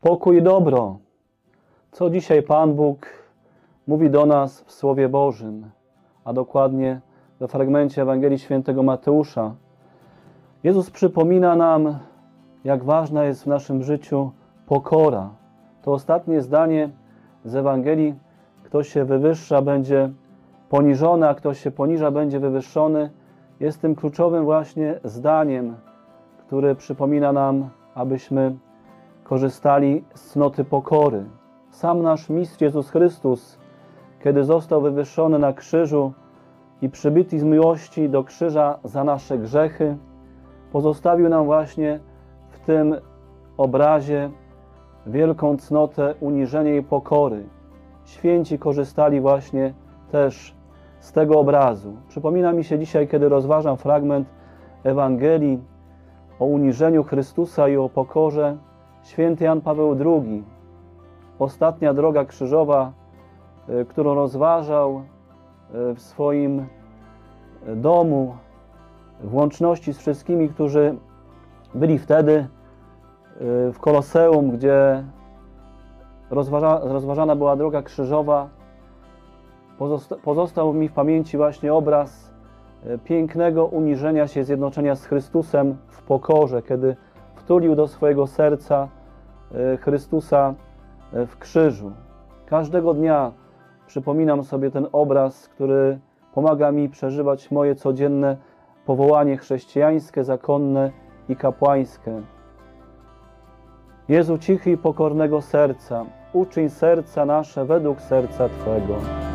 Pokój i dobro. Co dzisiaj Pan Bóg mówi do nas w Słowie Bożym, a dokładnie we fragmencie Ewangelii Świętego Mateusza. Jezus przypomina nam, jak ważna jest w naszym życiu pokora. To ostatnie zdanie z Ewangelii, kto się wywyższa, będzie poniżony, a kto się poniża, będzie wywyższony, jest tym kluczowym właśnie zdaniem, które przypomina nam, abyśmy korzystali z cnoty pokory. Sam nasz Mistrz Jezus Chrystus, kiedy został wywyższony na krzyżu i przybity z miłości do krzyża za nasze grzechy, pozostawił nam właśnie w tym obrazie wielką cnotę uniżenia i pokory. Święci korzystali właśnie też z tego obrazu. Przypomina mi się dzisiaj, kiedy rozważam fragment Ewangelii o uniżeniu Chrystusa i o pokorze, święty Jan Paweł II, ostatnia droga krzyżowa, y, którą rozważał y, w swoim domu, w łączności z wszystkimi, którzy byli wtedy w Koloseum, gdzie rozważa, rozważana była droga krzyżowa. Pozosta pozostał mi w pamięci właśnie obraz pięknego uniżenia się, zjednoczenia z Chrystusem w pokorze, kiedy wtulił do swojego serca Chrystusa w krzyżu. Każdego dnia przypominam sobie ten obraz, który pomaga mi przeżywać moje codzienne powołanie chrześcijańskie, zakonne i kapłańskie. Jezu cichy i pokornego serca, uczyń serca nasze według serca Twego.